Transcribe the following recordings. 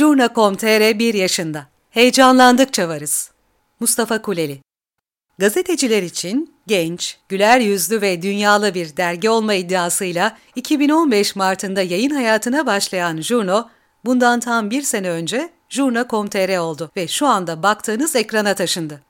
Jurna.com.tr 1 yaşında. Heyecanlandıkça varız. Mustafa Kuleli Gazeteciler için genç, güler yüzlü ve dünyalı bir dergi olma iddiasıyla 2015 Mart'ında yayın hayatına başlayan Jurno, bundan tam bir sene önce Jurna.com.tr oldu ve şu anda baktığınız ekrana taşındı.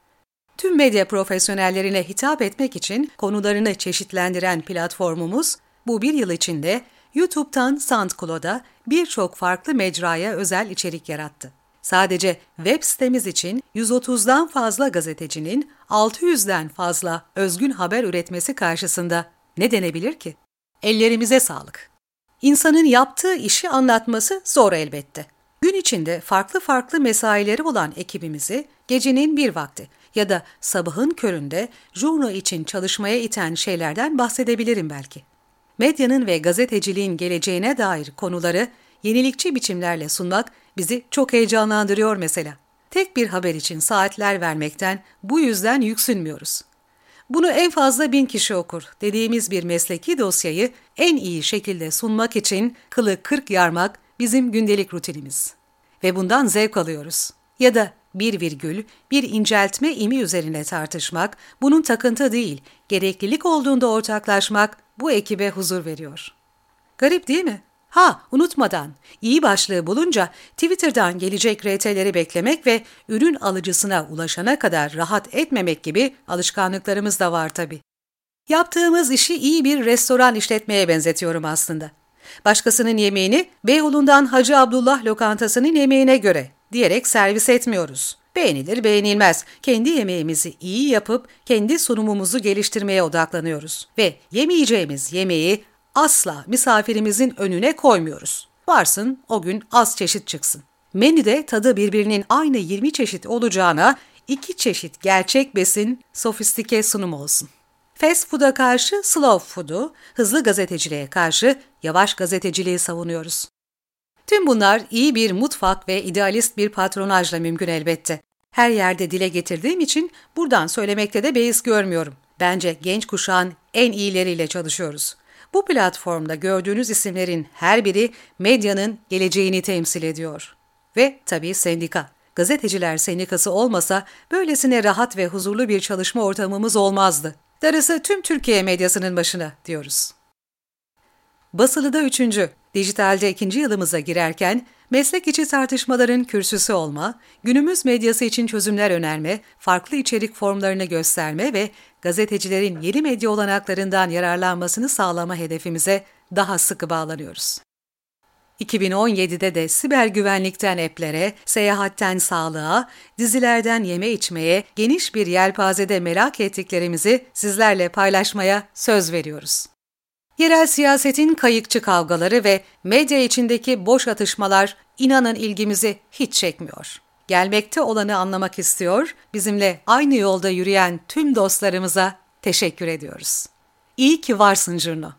Tüm medya profesyonellerine hitap etmek için konularını çeşitlendiren platformumuz, bu bir yıl içinde YouTube'dan SoundCloud'a birçok farklı mecraya özel içerik yarattı. Sadece web sitemiz için 130'dan fazla gazetecinin 600'den fazla özgün haber üretmesi karşısında ne denebilir ki? Ellerimize sağlık. İnsanın yaptığı işi anlatması zor elbette. Gün içinde farklı farklı mesaileri olan ekibimizi gecenin bir vakti ya da sabahın köründe jurno için çalışmaya iten şeylerden bahsedebilirim belki medyanın ve gazeteciliğin geleceğine dair konuları yenilikçi biçimlerle sunmak bizi çok heyecanlandırıyor mesela. Tek bir haber için saatler vermekten bu yüzden yüksünmüyoruz. Bunu en fazla bin kişi okur dediğimiz bir mesleki dosyayı en iyi şekilde sunmak için kılı kırk yarmak bizim gündelik rutinimiz. Ve bundan zevk alıyoruz. Ya da bir virgül, bir inceltme imi üzerine tartışmak, bunun takıntı değil, gereklilik olduğunda ortaklaşmak bu ekibe huzur veriyor. Garip değil mi? Ha, unutmadan, iyi başlığı bulunca Twitter'dan gelecek RT'leri beklemek ve ürün alıcısına ulaşana kadar rahat etmemek gibi alışkanlıklarımız da var tabii. Yaptığımız işi iyi bir restoran işletmeye benzetiyorum aslında. Başkasının yemeğini Beyoğlu'ndan Hacı Abdullah lokantasının yemeğine göre diyerek servis etmiyoruz. Beğenilir beğenilmez. Kendi yemeğimizi iyi yapıp kendi sunumumuzu geliştirmeye odaklanıyoruz. Ve yemeyeceğimiz yemeği asla misafirimizin önüne koymuyoruz. Varsın o gün az çeşit çıksın. Menüde tadı birbirinin aynı 20 çeşit olacağına iki çeşit gerçek besin, sofistike sunum olsun. Fast food'a karşı slow food'u, hızlı gazeteciliğe karşı yavaş gazeteciliği savunuyoruz. Tüm bunlar iyi bir mutfak ve idealist bir patronajla mümkün elbette. Her yerde dile getirdiğim için buradan söylemekte de beis görmüyorum. Bence genç kuşağın en iyileriyle çalışıyoruz. Bu platformda gördüğünüz isimlerin her biri medyanın geleceğini temsil ediyor. Ve tabii sendika. Gazeteciler Sendikası olmasa böylesine rahat ve huzurlu bir çalışma ortamımız olmazdı. Darısı tüm Türkiye medyasının başına diyoruz. Basılıda üçüncü, dijitalde ikinci yılımıza girerken meslek içi tartışmaların kürsüsü olma, günümüz medyası için çözümler önerme, farklı içerik formlarını gösterme ve gazetecilerin yeni medya olanaklarından yararlanmasını sağlama hedefimize daha sıkı bağlanıyoruz. 2017'de de siber güvenlikten eplere, seyahatten sağlığa, dizilerden yeme içmeye geniş bir yelpazede merak ettiklerimizi sizlerle paylaşmaya söz veriyoruz. Yerel siyasetin kayıkçı kavgaları ve medya içindeki boş atışmalar inanın ilgimizi hiç çekmiyor. Gelmekte olanı anlamak istiyor, bizimle aynı yolda yürüyen tüm dostlarımıza teşekkür ediyoruz. İyi ki varsın Jurno.